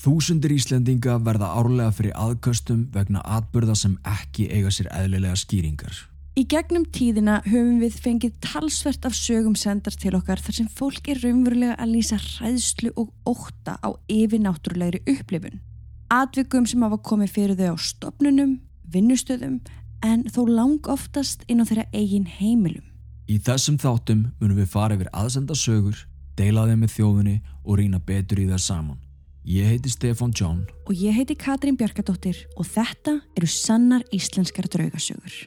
Þúsundir Íslendinga verða árlega fyrir aðköstum vegna atbyrða sem ekki eiga sér eðlilega skýringar. Í gegnum tíðina höfum við fengið talsvert af sögum sendar til okkar þar sem fólk er raunverulega að lýsa hræðslu og óta á yfirnáttúrulegri upplifun. Atvikum sem hafa komið fyrir þau á stopnunum, vinnustöðum en þó lang oftast inn á þeirra eigin heimilum. Í þessum þáttum munum við fara yfir aðsenda sögur, deila þeim með þjóðunni og rýna betur í það saman. Ég heiti Stefan John Og ég heiti Katrín Bjarkadóttir og þetta eru sannar íslenskar draugasögur.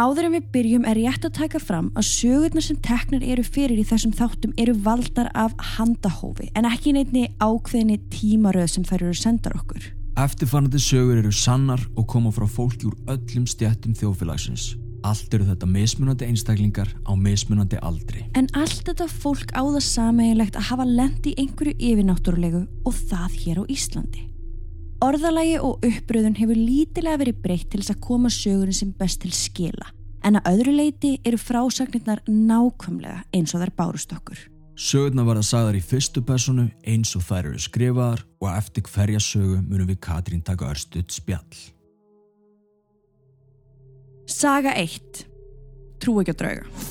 Áður en við byrjum er rétt að taka fram að sögurnar sem teknar eru fyrir í þessum þáttum eru valdar af handahófi en ekki neittni ákveðinni tímaröð sem þær eru sendar okkur. Eftirfarnandi sögur eru sannar og koma frá fólki úr öllum stjættum þjóðfélagsins. Allt eru þetta mismunandi einstaklingar á mismunandi aldri. En allt þetta fólk á það sameiginlegt að hafa lendi einhverju yfirnáttúrulegu og það hér á Íslandi. Orðalagi og uppröðun hefur lítilega verið breytt til þess að koma sögurinn sem best til skila en að öðru leiti eru frásagnirnar nákvæmlega eins og þær bárust okkur. Sögurnar verða sagðar í fyrstu personu eins og þær eru skrifaðar og eftir hverja sögu munum við Katrín taka örstuð spjall. Saga 1. Trú ekki að drauga.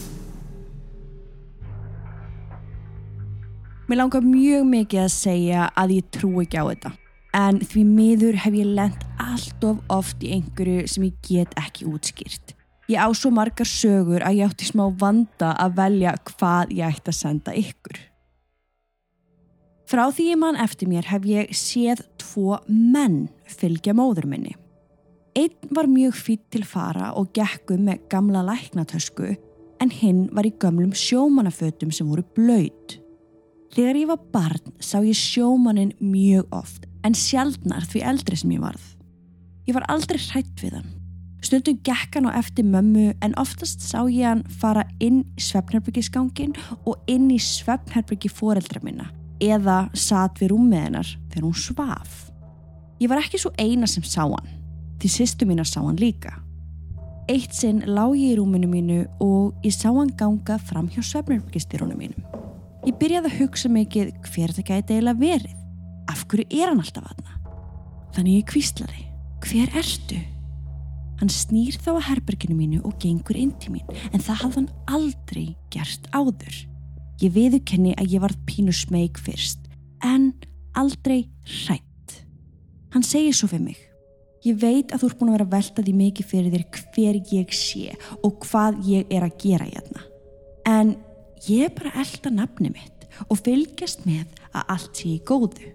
Mér langar mjög mikið að segja að ég trú ekki á þetta en því miður hef ég lent allt of oft í einhverju sem ég get ekki útskýrt. Ég á svo margar sögur að ég átti smá vanda að velja hvað ég ætti að senda ykkur. Frá því ég mann eftir mér hef ég séð tvo menn fylgja móður minni. Einn var mjög fýtt til fara og gekku með gamla læknatösku en hinn var í gamlum sjómanafötum sem voru blöyt. Þegar ég var barn sá ég sjómanin mjög oft en sjaldnar því eldri sem ég varð. Ég var aldrei hrætt við hann. Stundum gekk hann á eftir mömmu en oftast sá ég hann fara inn í svefnherbyggisgangin og inn í svefnherbyggi foreldra minna eða satt við rúmið hennar þegar hún svaf. Ég var ekki svo eina sem sá hann, því sýstu mína sá hann líka. Eitt sinn lág ég í rúminu mínu og ég sá hann ganga fram hjá svefnherbyggistirunum mínum. Ég byrjaði að hugsa mikið hver þetta gæti eiginlega verið. Af hverju er hann alltaf aðna? Þannig ég kvíslaði. Hver ertu? Hann snýr þá að herberginu mínu og gengur inn til mín en það hafði hann aldrei gert áður. Ég viðukenni að ég varð pínu smeg fyrst en aldrei hrætt. Hann segir svo fyrir mig. Ég veit að þú ert búin að vera að velta því mikið fyrir þér hver ég sé og hvað ég er að gera hérna. En ég er bara elda nafni mitt og fylgjast með að allt sé í góðu.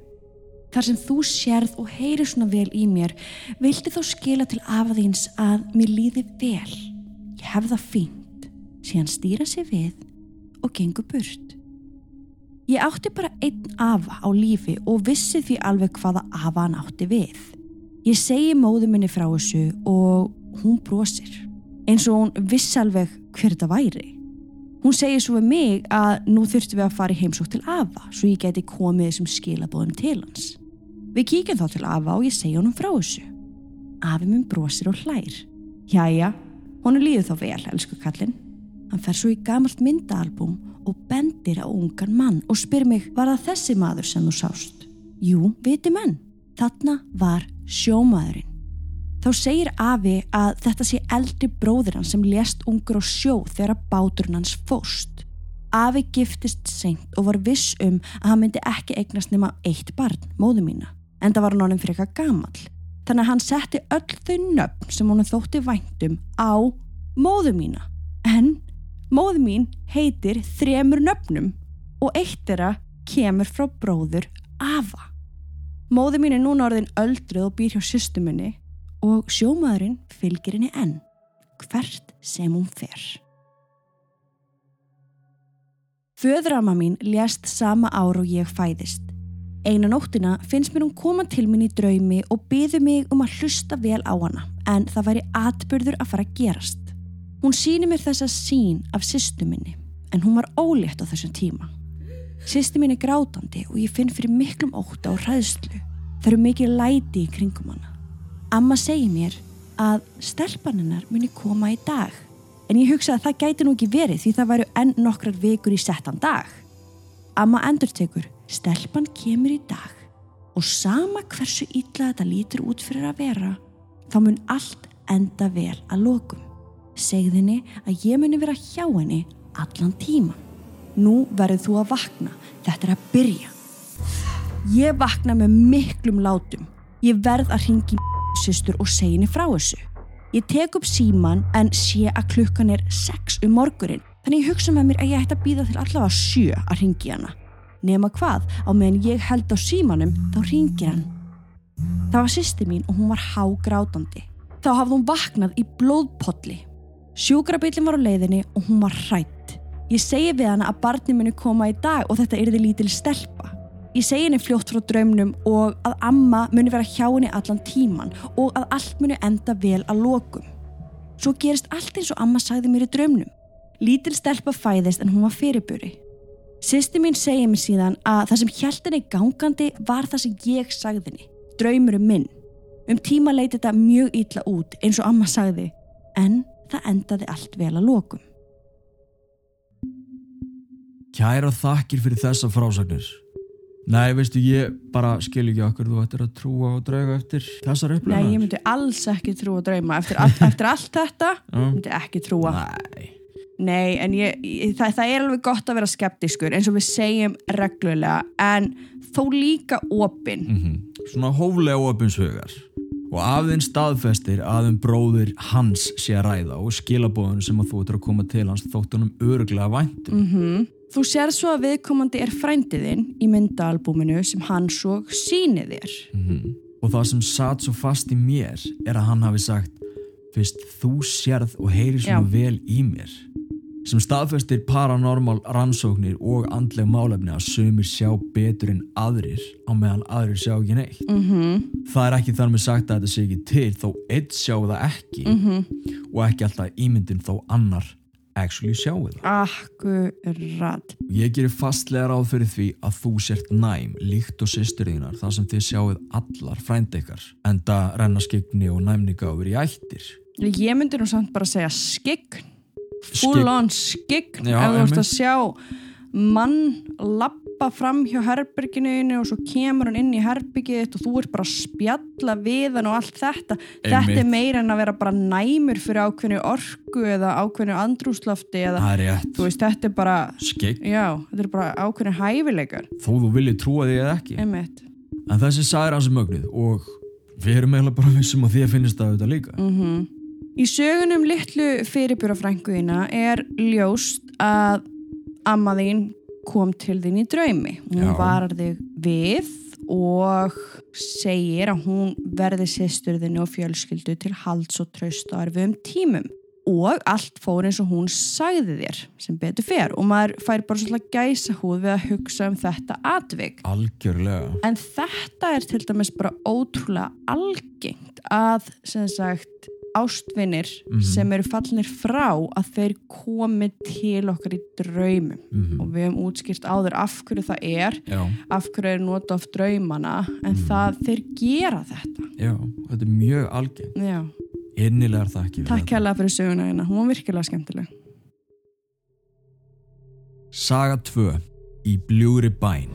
Þar sem þú sérð og heyrir svona vel í mér, vildi þá skila til afaðins að mér líði vel. Ég hef það fínt, síðan stýra sig við og gengur burt. Ég átti bara einn afa á lífi og vissi því alveg hvaða afa hann átti við. Ég segi móðu minni frá þessu og hún brosir, eins og hún vissi alveg hver þetta væri. Hún segir svo við mig að nú þurftum við að fara í heimsók til afa svo ég geti komið þessum skilabóðum til hans. Við kíkjum þá til afa og ég segja honum frá þessu. Afi minn brosir og hlær. Jæja, honu líður þá vel, elsku kallinn. Hann fer svo í gamalt myndaalbum og bendir á ungan mann og spyr mig, var það þessi maður sem þú sást? Jú, viti menn, þarna var sjómaðurinn. Þá segir Afi að þetta sé eldri bróður hann sem lést ungur á sjó þegar báturinn hans fóst. Afi giftist seint og var viss um að hann myndi ekki eignast nema eitt barn, móðu mína en það var hann honum fyrir eitthvað gamal. Þannig að hann setti öll þau nöfn sem honum þótti væntum á móðu mína. En móðu mín heitir þremur nöfnum og eitt þeirra kemur frá bróður Ava. Móðu mín er núna orðin öldruð og býr hjá systumunni og sjómaðurinn fylgir henni enn, hvert sem hún fer. Föðrama mín lést sama ár og ég fæðist. Einu nóttina finnst mér hún koma til mín í draumi og byði mig um að hlusta vel á hana en það væri atbyrður að fara að gerast. Hún síni mér þessa sín af sýstu minni en hún var ólétt á þessum tíma. Sýsti mín er grátandi og ég finn fyrir miklum óta og hræðslu. Það eru mikið læti í kringum hana. Amma segir mér að stelpaninnar muni koma í dag. En ég hugsa að það gæti nú ekki verið því það væru enn nokkrar vikur í settan dag. Amma endur tekur, stelpan kemur í dag og sama hversu illa þetta lítur út fyrir að vera, þá mun allt enda vel að lokum. Segðinni að ég muni vera hjá henni allan tíma. Nú verður þú að vakna, þetta er að byrja. Ég vakna með miklum látum. Ég verð að ringi sýstur og segja henni frá þessu. Ég tek upp síman en sé að klukkan er 6 um morgurinn. Þannig ég hugsa með mér að ég ætti að býða til allavega 7 að ringi hana. Nema hvað, á meðan ég held á símanum, þá ringir hann. Það var sýsti mín og hún var hágrátandi. Þá hafði hún vaknað í blóðpolli. Sjúkrabillin var á leiðinni og hún var hrætt. Ég segi við hana að barni muni koma í dag og þetta yrði lítil stelpa. Ég segi henni fljótt frá draumnum og að amma muni vera hjá henni allan tíman og að allt muni enda vel að lokum. Svo gerist allt eins og amma sagði mér í draumnum. Lítil stelpa fæðist en hún var fyrirburi. Sýsti mín segið mér síðan að það sem hjælt henni gangandi var það sem ég sagði henni. Draumurum minn. Um tíma leiti þetta mjög illa út eins og amma sagði en það endaði allt vel að lokum. Kæra þakkir fyrir þessa frásagnir. Nei, veistu, ég bara skil ekki okkur þú ættir að trúa og drauga eftir þessar Nei, upplöfnar. ég myndi alls ekki trúa að drauma. Eftir, all, eftir allt þetta Já. myndi ekki trúa. Nei. Nei, en ég, það, það er alveg gott að vera skeptiskur eins og við segjum reglulega en þó líka opinn. Mm Svona hóflega opinshugar. Og af þinn staðfestir að um bróðir hans sé að ræða og skilabóðun sem að þú ættir að koma til hans þóttunum öruglega væntum. Mm Þú sér svo að viðkomandi er frændiðinn í myndaalbúminu sem hann svo sýnið þér. Mhm. Og það sem satt svo fast í mér er að hann hafi sagt fyrst þú sérð og heyrir svona Já. vel í mér sem staðfestir paranormal rannsóknir og andleg málefni að sumir sjá betur en aðrir á meðan aðrir sjá ekki neitt. Mm það er ekki þar með sagt að þetta sé ekki til þó eitt sjá það ekki og ekki alltaf ímyndin þó annar actually sjáu það. Akkurat. ég gerir fastlega ráð fyrir því að þú sért næm líkt og systuriðinar þar sem þið sjáuð allar frændekar enda renna skegni og næmni gáfur í ættir. Ég myndi nú samt bara segja skign. Full on skign. Ef þú ert einmitt. að sjá mann lappa fram hjá herberginu og svo kemur hann inn í herbergið og þú ert bara að spjalla við hann og allt þetta. Þetta er Einmitt. meira en að vera bara næmur fyrir ákveðnu orku eða ákveðnu andrúslofti eða veist, þetta er bara, já, þetta er bara ákveðnu hæfileikar. þó þú viljið trúa því eða ekki Einmitt. en þessi sagði hans mögnið og við erum eiginlega bara vissum að því að finnist það auðvitað líka Mm Í sögunum litlu fyrirbjörafrænguðina er ljóst að amma þín kom til þín í draumi. Hún Já. varar þig við og segir að hún verði sýsturðinu og fjölskyldu til halds og tröst á erfiðum tímum. Og allt fór eins og hún sagði þér sem betur fer og maður fær bara svolítið gæsa húð við að hugsa um þetta atvik. algjörlega En þetta er til dæmis bara ótrúlega algengt að sem sagt ástvinir Mhm. sem eru fallnir frá að þeir komi til okkar í draumum Mhm. og við hefum útskýrt áður af hverju það er, já, af hverju er nota oft draumana en Mhm. það þeir gera þetta. já, þetta er mjög algengt Já, innilegar þakkir fyrir takk kærlega fyrir söguna hérna, hún var virkilega skemmtileg. Saga 2 í bljúri bæn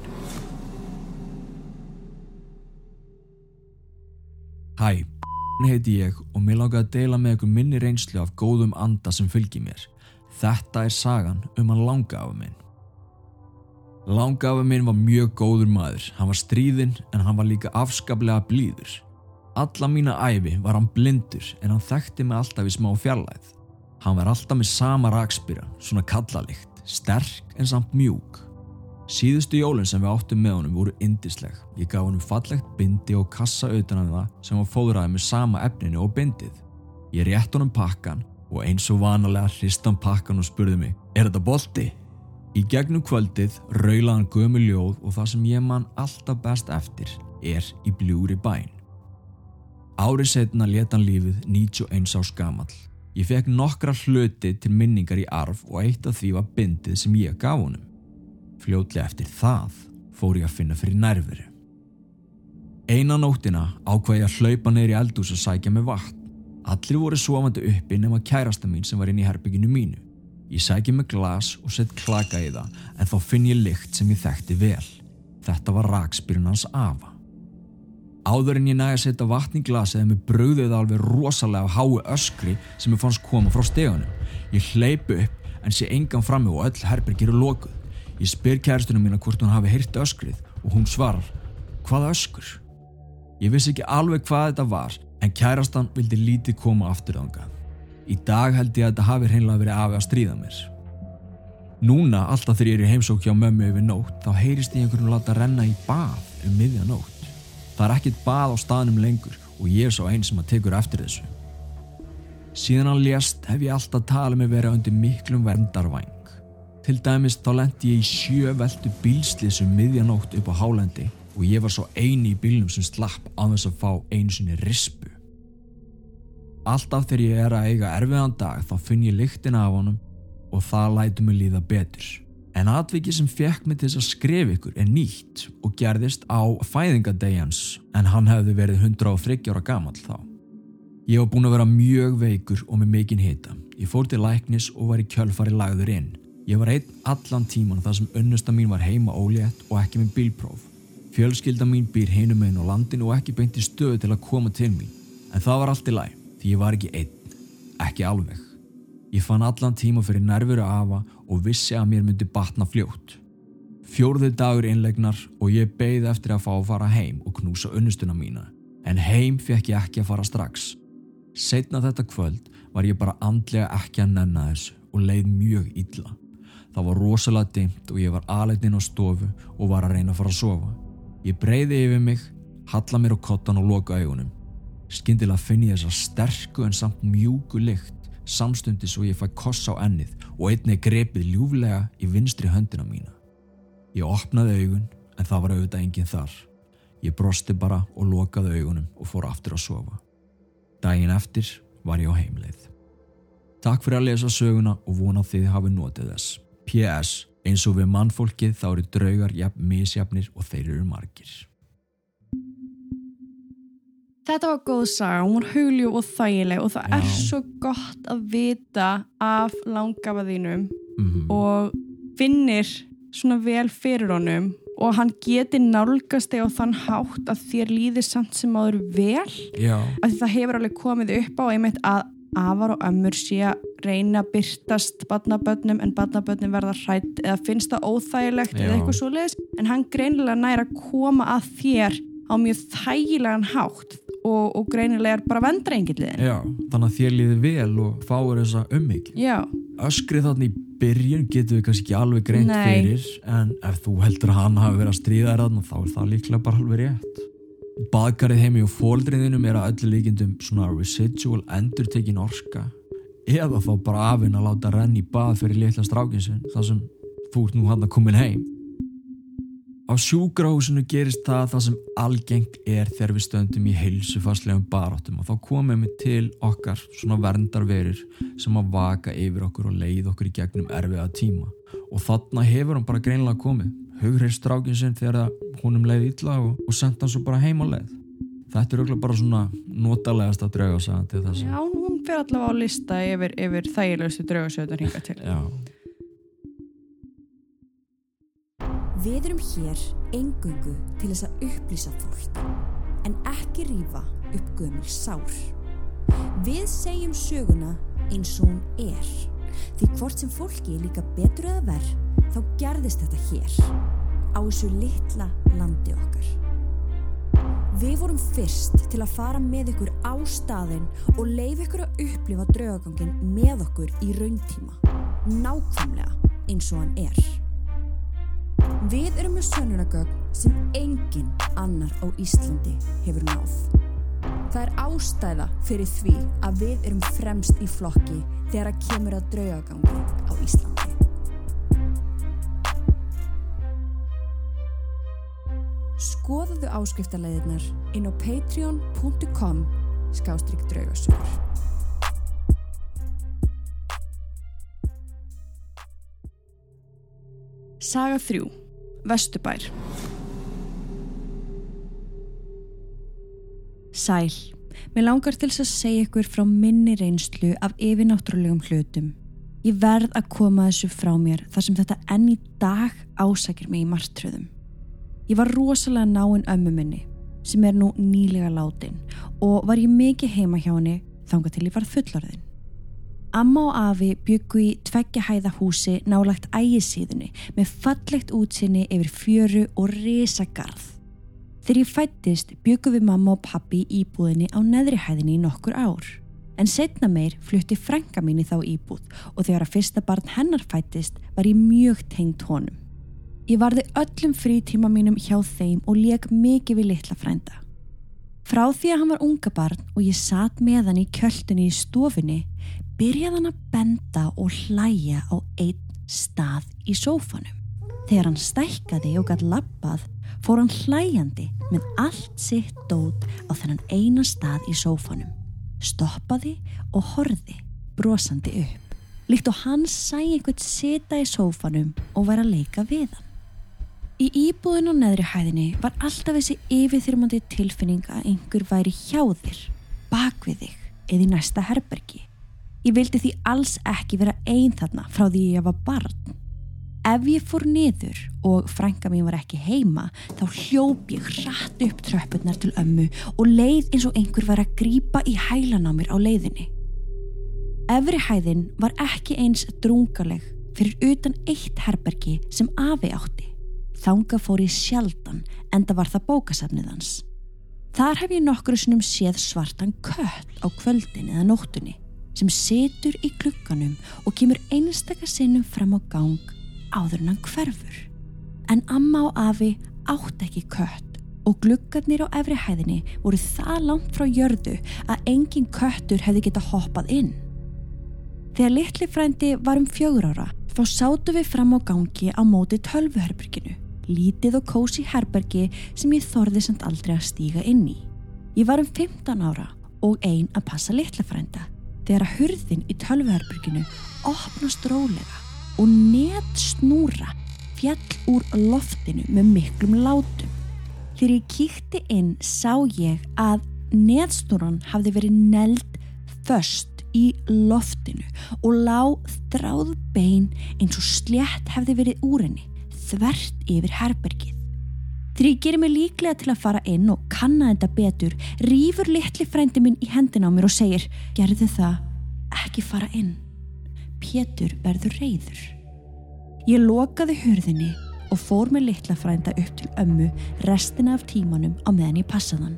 Hæ, heiti ég og mér langaði að deila með ykkur minni reynslu af góðum anda sem fylgir mér. Þetta er sagan um hann langafa minn. Langafa minn var mjög góður maður. Hann var stríðinn en hann var líka afskaplega blíður. Alla mína æfi var hann blindur en hann þekkti mig alltaf í smá fjarlæð. Hann var alltaf með sama rakspýra, svona kallalikt, sterk en samt mjúk. Síðustu jólinn sem við áttum með honum voru indisleg. Ég gaf honum fallegt bindi og kassa utan af það sem var fóðraði með sama efninu og bindið. Ég rétt honum pakkan og eins og vanalega hrist hann pakkan og spurði mig Er þetta bolti? Í gegnum kvöldið raulaði hann gömu ljóð og það sem ég man alltaf best eftir er í bljúri bæn. Árið setna leta hann lífið 91 árs gamall. Ég fekk nokkra hluti til minningar í arf og eitt af því var bindið sem ég gaf honum. Fljótlega eftir það fór ég að finna fyrir nærveru. Eina nóttina ákvaði ég að hlaupa neyri eldús og sækja með vatn. Allir voru sofandi uppi nema kærasta mín sem var inn í herbygginu mínu. Ég sækja með glas og sett klaka í það en þá finn ég lykt sem ég þekkti vel. Þetta var rakspyrun hans afa. Áður en ég næði að setja vatn í glasið með bröðið alveg rosalega háu öskri sem ég fannst koma frá stegunum. Ég hleypu upp en sé engan frammi og öll herbergir eru lokuð. Ég spyr kæristunum mína hvort hún hafi hýrt öskrið og hún svarar, hvaða öskur? Ég vissi ekki alveg hvað þetta var en kærastan vildi lítið koma aftur ánga. Í dag held ég að þetta hafi hreinlega verið afi að stríða mér. Núna, alltaf þegar ég er í heimsók hjá mömmu yfir nótt, þá heyrist ég einhvern láta renna í bað um miðja nótt. Það er ekkit bað á staðnum lengur og ég er svo einn sem að tekur eftir þessu. Síðan hann lést hef ég alltaf talið með vera undir miklum verndarvæng. Til dæmis þá lendi ég í sjöveldu bílslisum miðjanótt upp á hálendi og ég var svo eini í bílnum sem slapp á þess að fá einu sinni rispu. Alltaf þegar ég er að eiga erfiðan dag þá finn ég lyktina af honum og það lætu mig líða betur. En atvikið sem fekk mig til þess að skrifa ykkur er nýtt og gerðist á fæðingadegjans en hann hefði verið 130 ára gamal þá. Ég var búin að vera mjög veikur og með mikinn hita. Ég fór til læknis og var í kjölfari lagður inn. Ég var einn allan tíman þar sem önnusta mín var heima ólétt og ekki með bílpróf. Fjölskylda mín býr heinum einn á landinu og ekki beinti stöðu til að koma til mín. En það var allt í læg því ég var ekki einn. Ekki alveg. Ég fann allan tíma fyrir nervuru afa og vissi að mér myndi batna fljótt. Fjórðið dagur innlegnar og ég beigði eftir að fá að fara heim og knúsa unnustuna mína. En heim fekk ég ekki að fara strax. Setna þetta kvöld var ég bara andlega ekki að nenna þessu og leið mjög illa. Það var rosalega dimt og ég var aðleitinn á stofu og var að reyna að fara að sofa. Ég breyði yfir mig, halla mér á kottan og loka augunum. Skyndilega finn ég þessa sterku en samt mjúku lykt samstundis og ég fæ koss á ennið og einnig grepið ljúflega í vinstri höndina mína. Ég opnaði augun en það var auðvitað enginn þar. Ég brosti bara og lokaði augunum og fór aftur að sofa. Dægin eftir var ég á heimleið. Takk fyrir að lesa söguna og vona þið hafi notið þess. P.S. Eins og við mannfólkið þá eru draugar jafn misjafnir og þeir eru margir. Þetta var góð saga, hún var hugljú og þægileg og það Já. er svo gott að vita af langafa þínum Mm og finnir svona vel fyrir honum og hann geti nálgast þig á þann hátt að þér líði samt sem áður vel Já, að það hefur alveg komið upp á einmitt að afar og ömmur sé að reyna að byrtast badnabönnum en badnabönnin verða hrætt eða finnst það óþægilegt Já. eða eitthvað svo leiðis en hann greinilega næra að koma að þér á mjög þægilegan hátt og, og greinilega er bara vendrengiðliðin já, þannig að þér líði vel og fáir þessa ummygg. Já, Öskrið þannig í byrjun getur við kannski ekki alveg greint Nei. fyrir en ef þú heldur að hann hafi verið að stríða þarna þá er það líklega bara alveg rétt. Baðkarið heimi og fóldriðinum er að öllu líkindum svona residual endurtekin orska eða þá bara afinn að láta renni í bað fyrir litla strákinsinn þar sem þú ert nú hann að komin heim. Á sjúkrahúsinu gerist það það sem algengt er þegar við stöndum í heilsufarslegum baráttum og þá komum við til okkar svona verndarverur sem að vaka yfir okkur og leið okkur í gegnum erfiða tíma og þarna hefur hann bara greinlega komið hugreist strákin sinn þegar það honum leið illa og, og senda hann svo bara heim á leið. Þetta er auðvitað bara svona notalegast að drauga sagan til þess. Já hún fyrir allavega á lista yfir, yfir þægilegustu draugasöðun hinga til. Já, Við erum hér engungu til þess að upplýsa fólk, en ekki rífa upp gömul sár. Við segjum söguna eins og hún er, því hvort sem fólki líka betur eða verð, þá gerðist þetta hér, á þessu litla landi okkar. Við vorum fyrst til að fara með ykkur á staðinn og leif ykkur að upplifa draugagangin með okkur í rauntíma, nákvæmlega eins og hann er. Við erum með sönnunagögn sem engin annar á Íslandi hefur náð. Það er ástæða fyrir því að við erum fremst í flokki þegar að kemur að draugagangi á Íslandi. Skoðuðu áskriftarleiðirnar inn á patreon.com skástrygg draugasögur. Saga 3. Vesturbær Sæl. Mér langar til að segja ykkur frá minni reynslu af yfirnáttúrulegum hlutum. Ég verð að koma þessu frá mér þar sem þetta enn í dag ásækir mig í martröðum. Ég var rosalega náinn ömmu minni sem er nú nýlega látin og var ég mikið heima hjá henni þanga til ég var fullorðin. Amma og afi byggu í tveggja hæða húsi nálagt ægisíðunni með fallegt útsinni yfir fjöru og risagarð. Þegar ég fættist byggu við mamma og pappi íbúðinni á neðri hæðinni í nokkur ár. En setna meir flutti frænga mín í þá íbúð og þegar að fyrsta barn hennar fættist var ég mjög tengt honum. Ég varði öllum frítíma mínum hjá þeim og leik mikið við litla frænda. Frá því að hann var unga barn og ég satt með hann í kjöldunni í stofinni byrjaði hann að benda og hlæja á einn stað í sófanum. Þegar hann stækkaði og gætt lappað fór hann hlæjandi með allt sitt dót á þennan eina stað í sófanum. Stoppaði og horði brosandi upp. Líkt og hann sæ einhvern sita í sófanum og var að leika við hann. Í íbúðin á neðri hæðinni var alltaf þessi yfirþyrmandi tilfinning að einhver væri hjá þér, bak við þig eða í næsta herbergi. Ég vildi því alls ekki vera einn þarna frá því ég var barn. Ef ég fór niður og frænka mín var ekki heima þá hljóp ég hratt upp tröppurnar til ömmu og leið eins og einhver var að grípa í hælan á mér á leiðinni. Efri hæðin var ekki eins drungaleg fyrir utan eitt herbergi sem afi átti. Þanga fór ég sjaldan en það var það bókasafnið hans. Þar hef ég nokkru sinnum séð svartan köll á kvöldin eða nóttunni sem setur í klukkanum og kemur einstakar sinnum fram á gang áður en hann hverfur. En amma og afi átt ekki kött og gluggarnir á efri hæðinni voru það langt frá jörðu að engin köttur hefði geta hoppað inn. Þegar litli frændi var um fjögur ára þá sátu við fram á gangi á móti tölvuherberginu, lítið og kósi herbergi sem ég þorði samt aldrei að stíga inn í. Ég var um 15 ára og ein að passa litla frænda þegar að hurðin í tölvuherberginu opnast rólega og net snúra fjall úr loftinu með miklum látum. Þegar ég kíkti inn sá ég að neðsnúran hafði verið neld föst í loftinu og lá þráð bein eins og slétt hefði verið úr henni þvert yfir herbergið. Þegar ég gerir mig líklega til að fara inn og kanna þetta betur, rýfur litli frændi minn í hendina á mér og segir Gerðu það, ekki fara inn. Pétur verður reyður. Ég lokaði hurðinni og fór með litla frænda upp til ömmu restina af tímanum á meðan ég passaðan.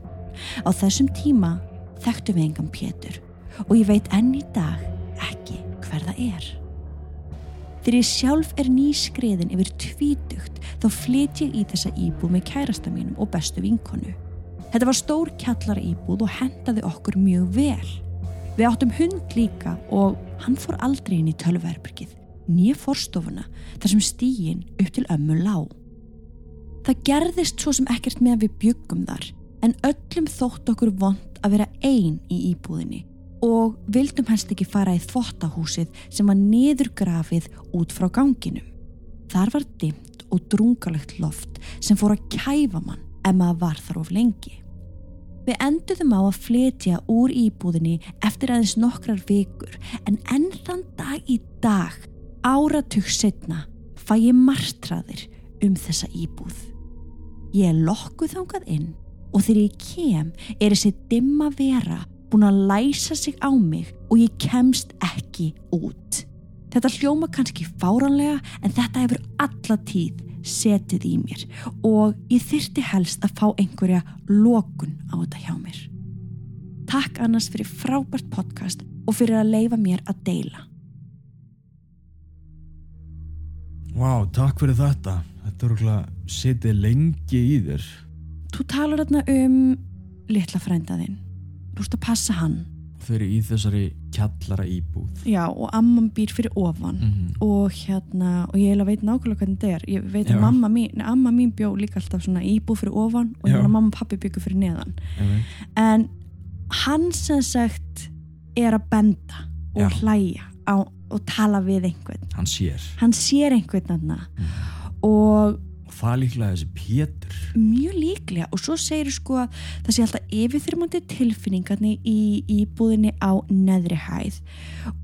Á þessum tíma þekktu við engan Pétur og ég veit enn í dag ekki hver það er. Þegar ég sjálf er nýskriðin yfir tvítugt þá flyt ég í þessa íbúð með kærasta mínum og bestu vinkonu. Þetta var stór kjallara íbúð og hendaði okkur mjög vel. Við áttum hund líka og hann fór aldrei inn í tölverbergið, nýja forstofuna þar sem stígin upp til ömmu lág. Það gerðist svo sem ekkert með að við byggum þar en öllum þótt okkur vond að vera einn í íbúðinni og vildum helst ekki fara í þvottahúsið sem var niðurgrafið út frá ganginum. Þar var dimt og drungalegt loft sem fór að kæfa mann ef maður var þar of lengi. Við enduðum á að flytja úr íbúðinni eftir aðeins nokkrar vikur en enn þann dag í dag, áratug setna, fæ ég martraðir um þessa íbúð. Ég er lokkuð þangað inn og þegar ég kem er þessi dimma vera búin að læsa sig á mig og ég kemst ekki út. Þetta hljóma kannski fáranlega en þetta hefur alla tíð setið í mér og ég þyrti helst að fá einhverja lokun á þetta hjá mér. Takk annars fyrir frábært podcast og fyrir að leifa mér að deila. Vá, takk fyrir þetta. Þetta er okkur setið lengi í þér. Þú talar þarna um litla frændaðinn. Þú ert að passa hann. Þau eru í þessari kjallara íbúð. Já, og amman býr fyrir ofan Mm og hérna, og ég eiginlega veit nákvæmlega hvernig þetta er. Ég veit að Já. mamma mín, amma mín bjó líka alltaf svona íbúð fyrir ofan og að mamma og pappi byggu fyrir neðan. En hann sem sagt er að benda og Já. hlæja á, og tala við einhvern. Hann sér. Hann sér einhvern og og það líklega þessi Pétur. Mjög líklega og svo segir sko að það sé alltaf yfirþyrmandi tilfinningarnir í íbúðinni á neðri hæð.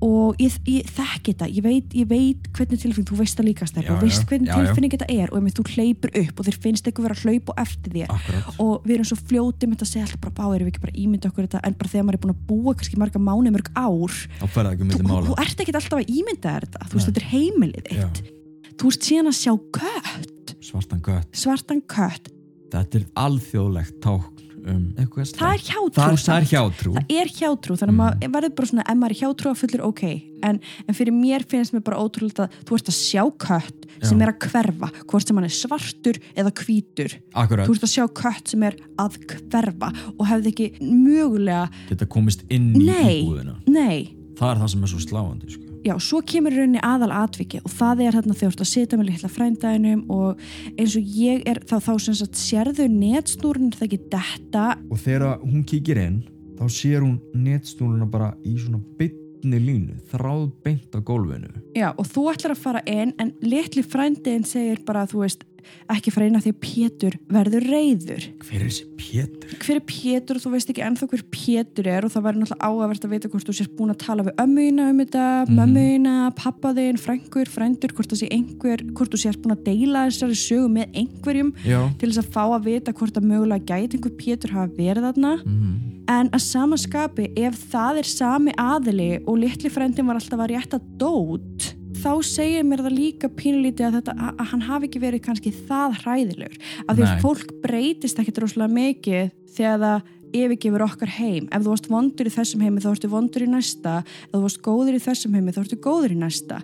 Og ég, ég þekki þetta ég veit, ég veit hvernig tilfinning, þú veist það líka stærn Já, og veist já, hvernig já, já. tilfinning þetta er og ef þú hleypur upp og þér finnst eitthvað vera að hlaupa á eftir þér. Akkurat. Og við erum svo fljótið með þetta að segja alltaf bara bá, erum við ekki bara að ímynda okkur þetta? En bara þegar maður er búin að búa kannski marga mánu mörg ár þú, þú, ert ekki alltaf að ímynda þetta. Þú veist þetta er heimilið Já. þitt þú ert síðan að sjá kött svartan gött svartan kött, þetta er alþjóðlegt tákn um eitthvað það er hjátrú það það er hjátrú. Það er hjátrú þannig að Mm. maður verður bara svona ef maður er hjátrú að fullur ok. En, en fyrir mér finnst mér bara ótrúlega að þú ert að sjá kött sem Já. er að hverfa hvort sem hann er svartur eða hvítur. Akkurat. Þú ert að sjá kött sem er að hverfa og hefði ekki mögulega geta komist inn í Nei. íbúðina. nei, það er það sem er svo sláandi sko. Já, svo kemur rauninni aðal atviki og það er hérna þegar þú ert að sitja með litla frændaðinum og eins og ég er þá, þá sem sagt sérðu netstúrin það ekki detta. Og þegar hún kíkir inn þá sér hún netstúluna bara í svona bytni línu þráð beint á gólfinu. Já, og þú ætlar að fara inn en litli frændiðin segir bara þú veist, ekki fara inn af því að Pétur verður reyður. hver er þessi Pétur? Hver er Pétur og þú veist ekki ennþá hver Pétur er og það væri náttúrulega áhugavert að vita hvort þú sést búin að tala við ömmuina um þetta, mm Mhm. mömmuina, pappaðin, frængur, frændur, hvort það sé einhver, hvort þú sést búin að deila þessari sögu með einhverjum já til þess að fá að vita hvort að mögulega gæti einhver Pétur hafa verið þarna. mm En að sama skapi, ef það er sami aðili og litli frendin var alltaf að rétta dót, þá segir mér það líka pínlítið að, þetta, að, hann hafi ekki verið kannski það hræðilegur. Af því að fólk breytist ekkit rosalega mikið þegar það yfirgefur okkar heim. Ef þú varst vondur í þessum heimi þá ertu vondur í næsta. Ef þú varst góður í þessum heimi þá ertu góður í næsta.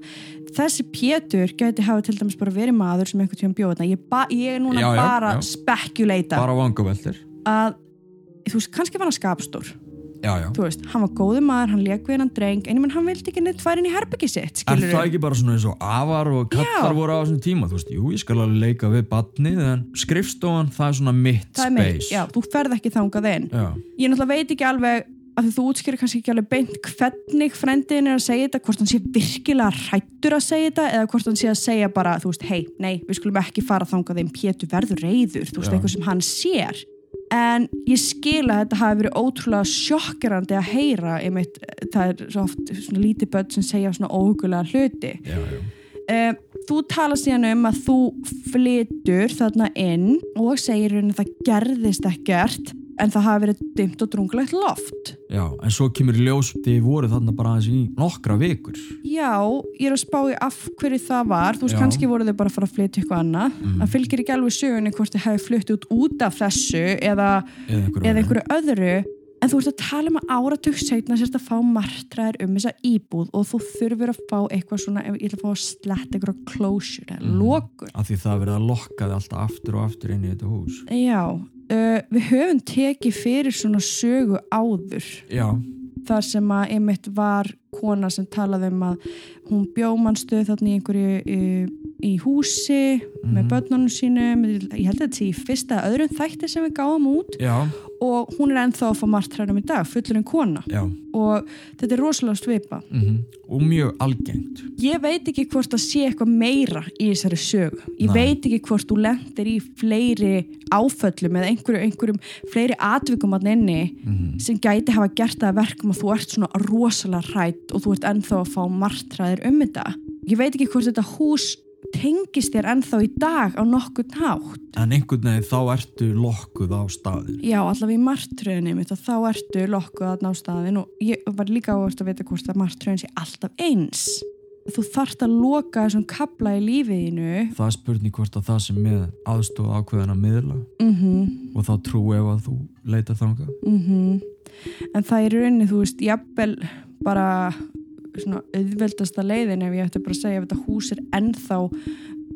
Þessi Pétur gæti hafa til dæmis bara verið maður sem einhvern bjóða þetta. Ég, ég er núna Já, já, bara já. spekuleita bara vangaveltir að, þú veist, kannski var hann skapstór já já þú veist, hann var góður maður, hann leik við hann dreng en ég menn hann vildi ekki neitt færa inn í herbyggi sitt Er það ekki bara svona eins og afar og kallar Já. voru á þessum tíma? Þú veist, jú, ég skal alveg leika við badnið en skrifstofan, það er svona mitt það er space. já, þú ferð ekki þangað inn Já. ég náttúrulega veit ekki alveg að þú útskýrir kannski ekki alveg beint hvernig frendin er að segja þetta, hvort hann sé virkilega hrættur að segja þetta eða hvort hann sé að segja bara, þú veist, hei, nei, við skulum ekki fara þangað inn, Pétur verður reyður þú veist, eitthvað sem hann sér en ég skil að þetta hafi verið ótrúlega sjokkerandi að heyra einmitt, það er svo oft svona lítið börn sem segja svona óhugulega hluti Já, já. Um, þú tala síðan um að þú flytur þarna inn og segir henni að það gerðist ekkert en það hafi verið dimt og drungulegt loft. Já, en svo kemur ljós þið voru þarna bara aðeins í nokkra vikur. Já, ég er að spá í af hverju það var, þú veist, Já. kannski voru þau bara að fara að flytja eitthvað annað. Mm. Það fylgir ekki alveg sögunni hvort þau hefði flytt út út af þessu eða, Eða einhverju. eða einhverju öðru. En þú ert að tala um að áratug setna sérst að fá martraðir um þessa íbúð og þú þurfur að fá eitthvað svona, ég ætla að fá að sletta eitthvað closure eða Mhm. lokun. Af því það er verið að lokka þið alltaf aftur og aftur inn í þetta hús. Já, uh, við höfum tekið fyrir svona sögu áður. Já, þar sem að einmitt var kona sem talaði um að hún bjómanstuð þarna í einhverju í, húsi með Mhm. börnunum sínum. Ég held að þetta sé í fyrsta öðrum þætti sem við gáum út. Já, og hún er ennþá að fá martræðum í dag fullur en kona. Já. og þetta er rosalega svipa Mm Og mjög algengt. ég veit ekki hvort það sé eitthvað meira í þessari sögu. Ég Nei. veit ekki hvort þú lendir í fleiri áföllum eða einhverju, einhverjum fleiri atvikum að inni Mm sem gæti hafa gert það að verkum að þú ert svona rosalega hrætt og þú ert ennþá að fá martræðir um þetta. Ég veit ekki hvort þetta hús tengist þér ennþá í dag á nokkurn hátt? En einhvern veginn þá ertu lokkuð á staðin. já, allavega í martröðinni mitt og þá ertu lokkuð ná staðin og ég var líka áherslu að vita hvort að martröðin sé alltaf eins. Þú þarft að loka þessum kabla í lífiðinu Það er spurning hvort að það sem með aðstofa ákveðin að miðla. Mhm. Og þá trú ef að þú leitar þangað. mm en það er rauninni, þú veist, jafnvel bara svona auðveldasta leiðin ef ég ætti bara að segja ef þetta hús er ennþá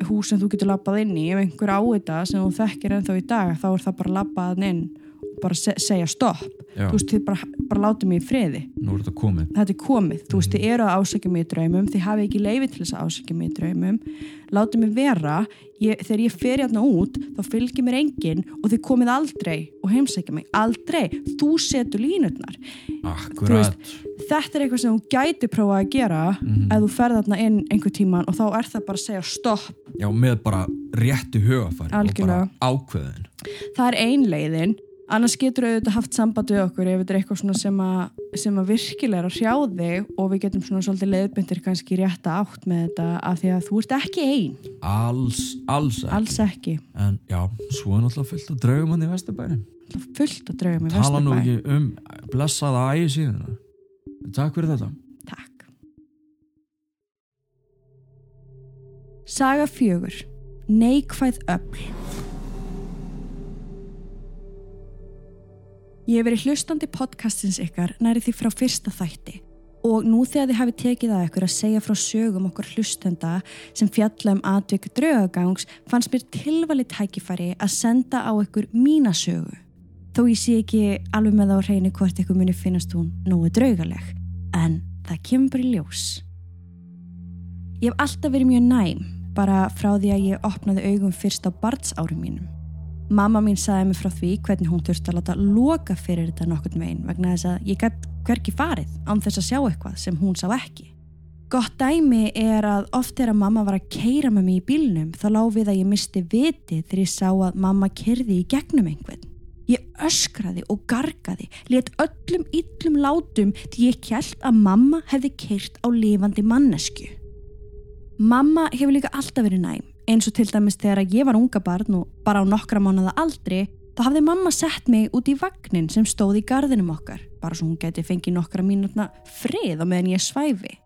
hús sem þú getur labbað inn í. Ef einhver á þetta sem þú þekkir ennþá í dag þá er það bara labbaðan inn og bara se segja stopp, þú veist, þið bara, bara látið mig í friði, nú er þetta komið. þetta er komið. Þú veist, þið eru að ásækja mig í draumum þið hafið ekki leifi til þess að ásækja mig í draumum. Látið mig vera. Ég, þegar ég fer hérna út, þá fylgir mér enginn og þið komið aldrei og heimsækja mig, aldrei, þú setur línutnar Akkurat. þetta er eitthvað sem þú gæti prófa að gera Mhm. ef þú ferð þarna inn einhver tíman og þá er það bara að segja stopp. Já, með bara réttu hugafæri og bara ákveðin. Það er ein leiðin annars getur auðvitað haft samband við okkur ef þetta er eitthvað sem að, sem að virkilega er að hrjá þig og við getum svona svolítið leiðbyndir kannski rétta átt með þetta af því að þú ert ekki ein. Alls, alls ekki. Alls ekki, en já, svo er náttúrulega fullt af draugum hann í er fullt að draugum í tala nú ekki um blessaða ægi síðan takk fyrir þetta. Takk. Saga fjögur. Neikvæð öfl Ég hef verið hlustandi podcastins ykkar næri því frá fyrsta þætti og nú þegar þið hafi tekið að ykkur að segja frá sögum okkur hlustenda sem fjalla um atvik draugagangs fannst mér tilvali tækifæri að senda á ykkur mína sögu. Þó ég sé ekki alveg með á hreinu hvort ykkur muni finnast hún nógu draugaleg en það kemur bara í ljós. Ég hef alltaf verið mjög næm bara frá því að ég opnaði augum fyrst á barnsárum mínum. Mamma mín sagði mig frá því hvernig hún þurfti að láta loka fyrir þetta nokkurn veginn vegna þess að ég gætt hverki farið án þess að sjá eitthvað sem hún sá ekki. Gott dæmi er að oft þegar mamma var að keira með mig í bílnum þá lág við að ég misti viti þegar ég sá að mamma kerði í gegnum einhvern. Ég öskraði og gargaði, let öllum yllum látum því ég kjælt að mamma hefði keirt á lifandi mannesku. Mamma hefur líka alltaf verið næm, eins og til dæmis þegar ég var unga barn og bara á nokkra mánuða aldri, þá hafði mamma sett mig út í vagnin sem stóð í gardinum okkar, bara svo hún geti fengið nokkra mínutna frið á meðan ég svæfi.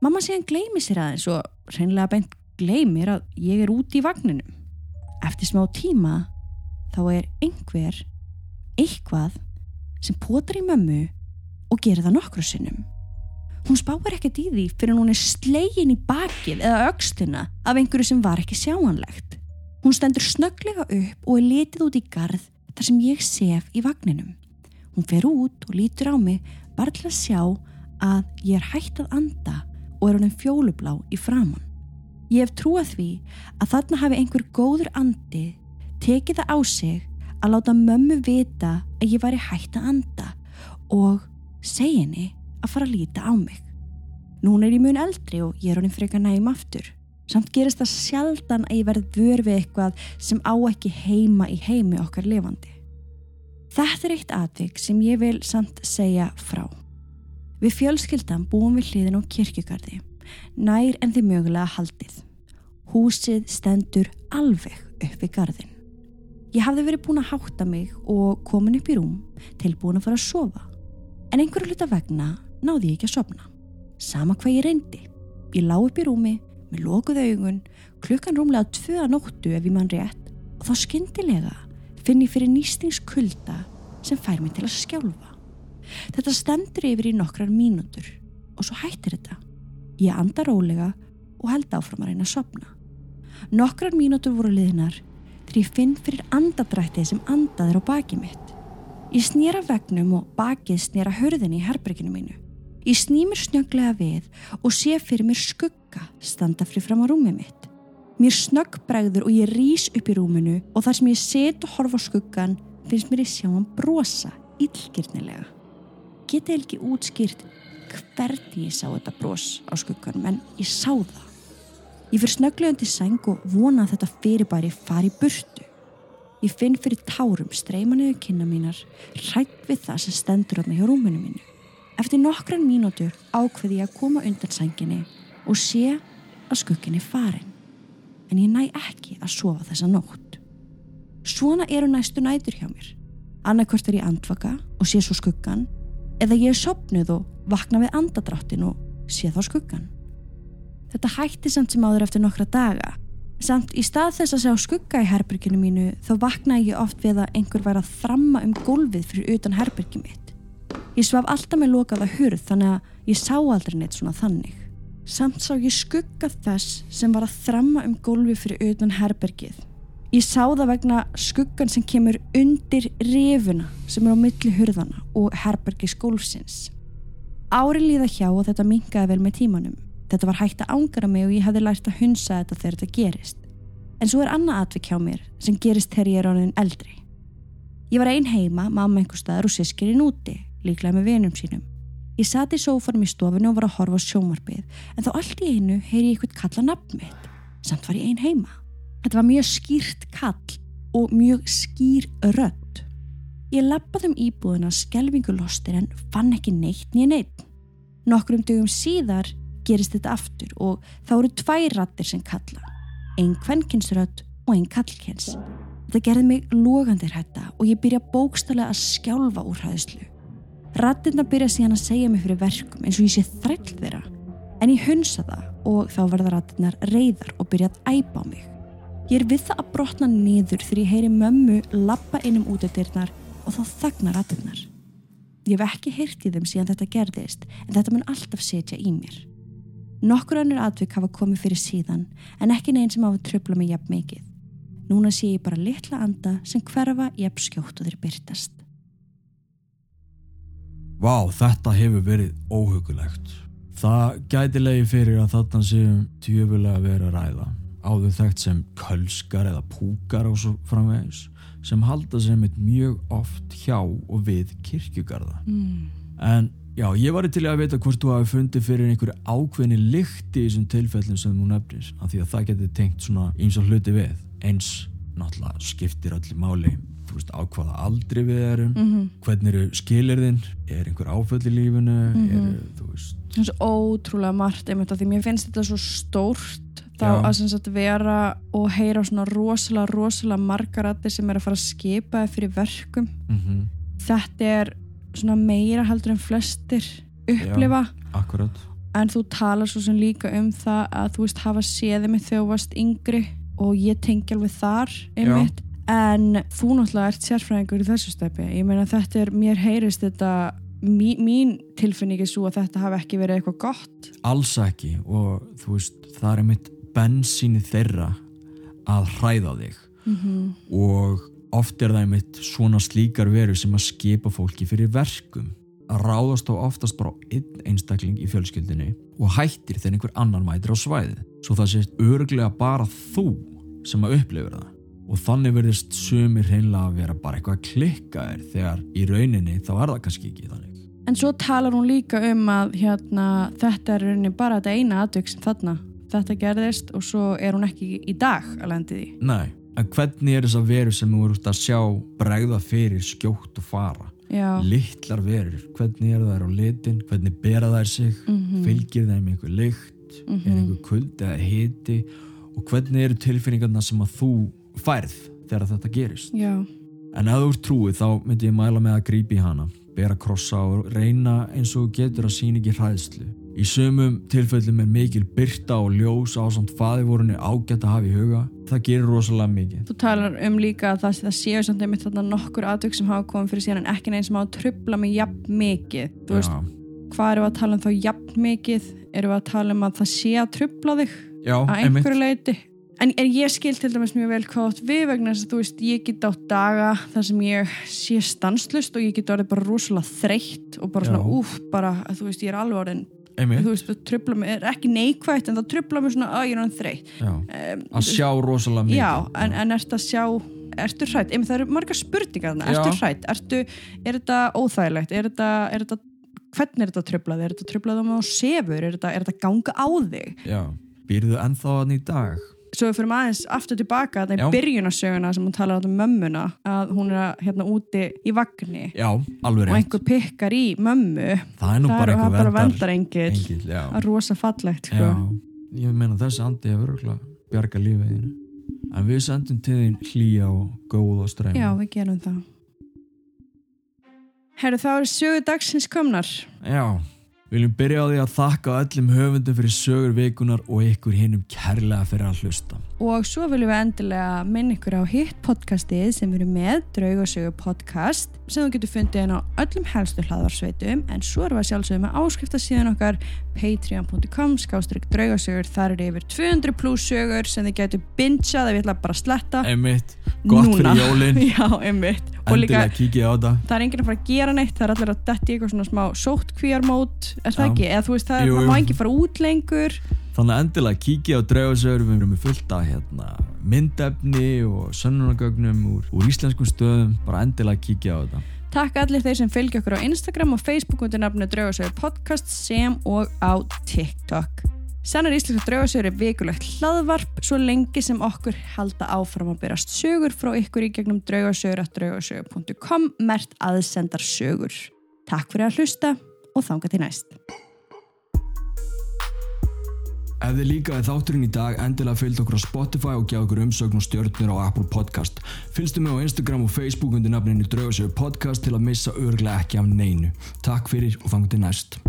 Mamma síðan gleymi sér aðeins og reynilega beint gleymir að ég er út í vagninum. Eftir smá tíma þá er einhver, eitthvað sem potar í mömmu og gerir það nokkru sinnum. Hún spáir ekkert í því fyrir hún er slegin í bakið eða öxtina af einhverju sem var ekki sjáanlegt. Hún stendur snögglega upp og er litið út í garð þar sem ég sef í vagninum. Hún fer út og lítur á mig bara til að sjá að ég er hægt að anda og er honum fjólublá í framann. Ég hef trúað því að þarna hafi einhver góður andi tekið það á sig að láta mömmu vita að ég væri hægt að anda og segja henni að fara að líta á mig. Núna er ég mun eldri og ég er honum frekar nægum aftur. Samt gerist það sjaldan að ég verð vör við eitthvað sem á ekki heima í heimi okkar lifandi. Þetta er eitt atvik sem ég vil samt segja frá. Við fjölskyldan búum við hliðin á kirkjugarði, nær en þið mögulega haldið. Húsið stendur alveg upp við garðin. Ég hafði verið búin að hátta mig og komin upp í rúm tilbúin að fara að sofa. En einhverju hluta vegna náði ég ekki að sopna. Sama hvað ég reyndi. Ég lá upp í rúmi, með lokuð augun, klukkan rúmlega tvö að nóttu ef ég mann rétt og þá skyndilega finn ég fyrir nýstingskulda sem fær mig til að skjálfa. Þetta stendur yfir í nokkrar mínútur og svo hættir þetta. Ég anda rólega og held áfram að reyna að sopna. Nokkrar mínútur voru liðnar þegar ég finn fyrir andadrættið sem andaðir á baki mitt. Ég snýra vegnum og bakið snýra hörðinni í herberginu mínu. Ég snýmur snögglega við og sé fyrir mér skugga standa fyrir fram á rúmið mitt. Mér snögg bregður og ég rýs upp í rúminu og þar sem ég set og horfa á skuggan finnst mér ég sjá hann brosa illgirnilega. Geti ekki útskýrt hvernig ég sá þetta bros á skugganum en ég sá það. Ég fyrir snögglega undir sæng og vona að þetta fyrirbæri fari burtu. Ég finn fyrir tárum streyma niður kynna mínar, rætt við það sem stendur þarna hjá rúminu mínu. Eftir nokkran mínútur ákveði ég að koma undan sænginni og sé að skugginni farin. En ég næ ekki að sofa þessa nótt. Svona eru næstu nætur hjá mér. Annarkvört er ég andvaka og sé svo skuggan eða ég er sopnuð og vakna við andadráttin og sé þá skuggan. Þetta hætti samt sem áður eftir nokkra daga Samt í stað þess að sjá skugga í herbyrginu mínu þá vaknaði ég oft við að einhver væri að þramma um gólfið fyrir utan herbyrgi mitt. Ég svaf alltaf með lokaða hurð þannig að ég sá aldrei neitt svona þannig. Samt sá ég skugga þess sem var að þramma um gólfið fyrir utan herbyrgið. Ég sá það vegna skuggan sem kemur undir rifuna sem er á milli hurðana og herbyrgis gólfsins. Ári líða hjá og þetta mingaði vel með tímanum. Þetta var hægt að ángara mig og ég hefði lært að hunsa þetta þegar þetta gerist. En svo er annað atvik hjá mér sem gerist þegar ég er ániðin eldri. Ég var ein heima, mamma einhver staðar og sískirinn úti, líklega með vinum sínum. Ég sati í sófanum í stofinu og var að horfa á sjómarpið, en þá allt í einu heyri ég eitthvað kalla nafn mitt. Samt var ég ein heima. Þetta var mjög skýrt kall og mjög skýr rödd. Ég lappaði um íbúðina skelvingu lostir en fann ekki neitt nýja neitt. Nokkrum dögum síðar gerist þetta aftur og þá eru tvær rattir sem kalla. Einn kvenkinsrödd og einn kallkins. Þetta gerði mig logandir hætta og ég byrja bókstallega að skjálfa úr hæðslu. Rattirna byrja síðan að segja mig fyrir verkum eins og ég sé þræll þeirra. En ég hunsa það og þá verða rattirnar reyðar og byrja að æpa á mig. Ég er við það að brotna niður þegar ég heyri mömmu lappa inn um útættirnar og þá þagnar rattirnar. Ég hef ekki heyrt í þeim síðan þetta gerðist en þetta mun alltaf setja í mér. Nokkur önnur atvik hafa komið fyrir síðan en ekki neginn sem hafa tröfla mig jafn mikið. Núna sé ég bara litla anda sem hverfa jafn skjótt og þeir byrtast. Vá, þetta hefur verið óhugulegt. Það gæti leiði fyrir að þarna séum tjöfulega verið að ræða. Áður þekkt sem kölskar eða púkar og svo framvegis sem halda sem eitt mjög oft hjá og við kirkjugarða. Mm. En já, ég var til að vita hvort þú hafi fundið fyrir einhverju ákveðni lykti í þessum tilfellin sem þú nefnir af því að það geti tengt svona eins og hluti við eins náttúrulega skiptir allir máli. Þú veist á hvaða aldri við erum Mm hvernig eru skilirðin er einhver áföll í lífinu Mhm. eru, þú veist. Það er svo ótrúlega margt einmitt því. Mér finnst þetta svo stórt þá Já. að sagt vera og heyra svona rosalega, rosalega margarættir sem er að fara að skipa fyrir verkum. mm Þetta er svona meira heldur en flestir upplifa. Akkurat. En þú talar svo sem líka um það að þú veist hafa séði þú varst yngri og ég tengi alveg þar einmitt. En þú náttúrulega ert sérfræðingur í þessu stepi ég meina þetta er, mér heyrist þetta mí, mín tilfinning er svo að þetta hafi ekki verið eitthvað gott. Alls ekki. Og þú veist það er mitt bensíni þeirra að hræða þig. Mm og oft er það mitt svona slíkar veru sem að skipa fólki fyrir verkum. Að ráðast þá oftast bara einn einstakling í fjölskyldinni og hættir þegar einhver annar mætir á svæðið. Svo það sést örglega bara þú sem að upplifir það. Og þannig verðist sumir hreinlega að vera bara eitthvað að klikka þér þegar í rauninni þá er það kannski ekki þannig. En svo talar hún líka um að hérna, þetta er rauninni bara þetta eina atvik sem þarna þetta gerðist og svo er hún ekki í dag að lendi því. Nei, en hvernig er þess að veru sem þú ert að sjá bregða fyrir skjótt og fara? Já, litlar verur, hvernig er þær á litin hvernig bera þær sig? Mhm. fylgir þeim einhver lykt? Mhm. er einhver kuld eða hiti og hvernig eru tilfinningarna sem að þú færð þegar þetta gerist? Já, en ef þú ert trúið þá myndi ég mæla með að grípa í hana bera krossa og reyna eins og getur að sína ekki hræðslu. Í sömum tilfellum er mikil byrta og ljós á samt faðivorunni ágætt að hafa í huga. Það gerir rosalega mikið. Þú talar um líka að það, það séu samt einmitt þarna nokkur atvik sem hafa komið fyrir síðan en ekki neins sem hafa trubla mig jafn mikið. Þú veist, hvað eru að tala um þá jafn mikið? Eru að tala um að það sé að trubla þig já að einhverju leiti en, en ég skil til dæmis mjög vel hvað átt við vegna þess að þú veist ég get átt daga þar sem ég sé stanslust og ég get orðið bara rosalega þreytt og bara svona Já. úf bara þú veist ég er alveg orðin þú veist það trubla mig er ekki neikvægt en það trubla mig svona að ég er orðin þreytt. Um, að sjá rosalega mikið. Já en, en ertu að sjá ertu hrætt, það eru margar spurningar ertu hrætt, ertu, er þetta óþægilegt? Er þetta, er þetta hvernig er þetta trublað, er þetta trublað um á sefur? Er þetta, er þetta ganga á þig? Já, býrðu ennþá hann í dag? Svo við fyrir aðeins aftur tilbaka Já. er byrjunarsöguna sem hún talar um mömmuna að hún er að, hérna úti í vagni. Já, alveg og einhver pikkar í mömmu. Það er nú bara er einhver bara verndar vendarengill engill, já. það er rosa fallegt já, sko. ég meina þessi andi hefur örgulega bjarga lífið þínu. En við sendum til þín hlýja og góð og streym já, við gerum það. Herru, þá eru sögu dagsins komnar. Já, viljum byrja á því að þakka öllum höfundum fyrir sögur vikunar og ykkur hinnum kærlega fyrir að hlusta Og svo viljum við endilega minna ykkur á hitt podcastið sem við erum með, Draugasögu podcast, sem þú getur fundið inn á öllum helstu hlaðvarsveitum, en svo erum við sjálfsögum með áskipta síðan okkar patreon.com, skástrygg draugasögur, þar eru yfir 200 pluss sögur sem þið getur bingeað ef ég ætla bara að sletta. einmitt, gott Núna. fyrir jólin Já, einmitt. Endilega kíkið á þetta það er enginn að fara að gera neitt, það er allir að detti eitthvað svona smá sóttkvíarmót, er það ekki? Eða þú veist, það Jú, má ekki fara út lengur. Þannig að endilega kíkja á draugasögur við erum fullt af hérna, myndefni og sönnunagögnum úr, úr íslenskum stöðum bara endilega kíkja á þetta Takk allir þeir sem fylgja okkur á Instagram og Facebook undir nafnu Draugasögur podcast sem og á TikTok. Sannar íslenska draugasögur er vikulegt hlaðvarp svo lengi sem okkur halda áfram að berast sögur frá ykkur í gegnum draugasögur.draugasögur.com mert aðsendar sögur. Takk fyrir að hlusta og þanga til næst. Ef þið líkaði þátturinn í dag, endilega fylgd okkur á Spotify og gjá okkur umsögn og stjörnir á Apple Podcast. Fylgstu mig á Instagram og Facebook undir nafninu Draugasögur Podcast til að missa örglega ekki af neinu. Takk fyrir og fangum til næst.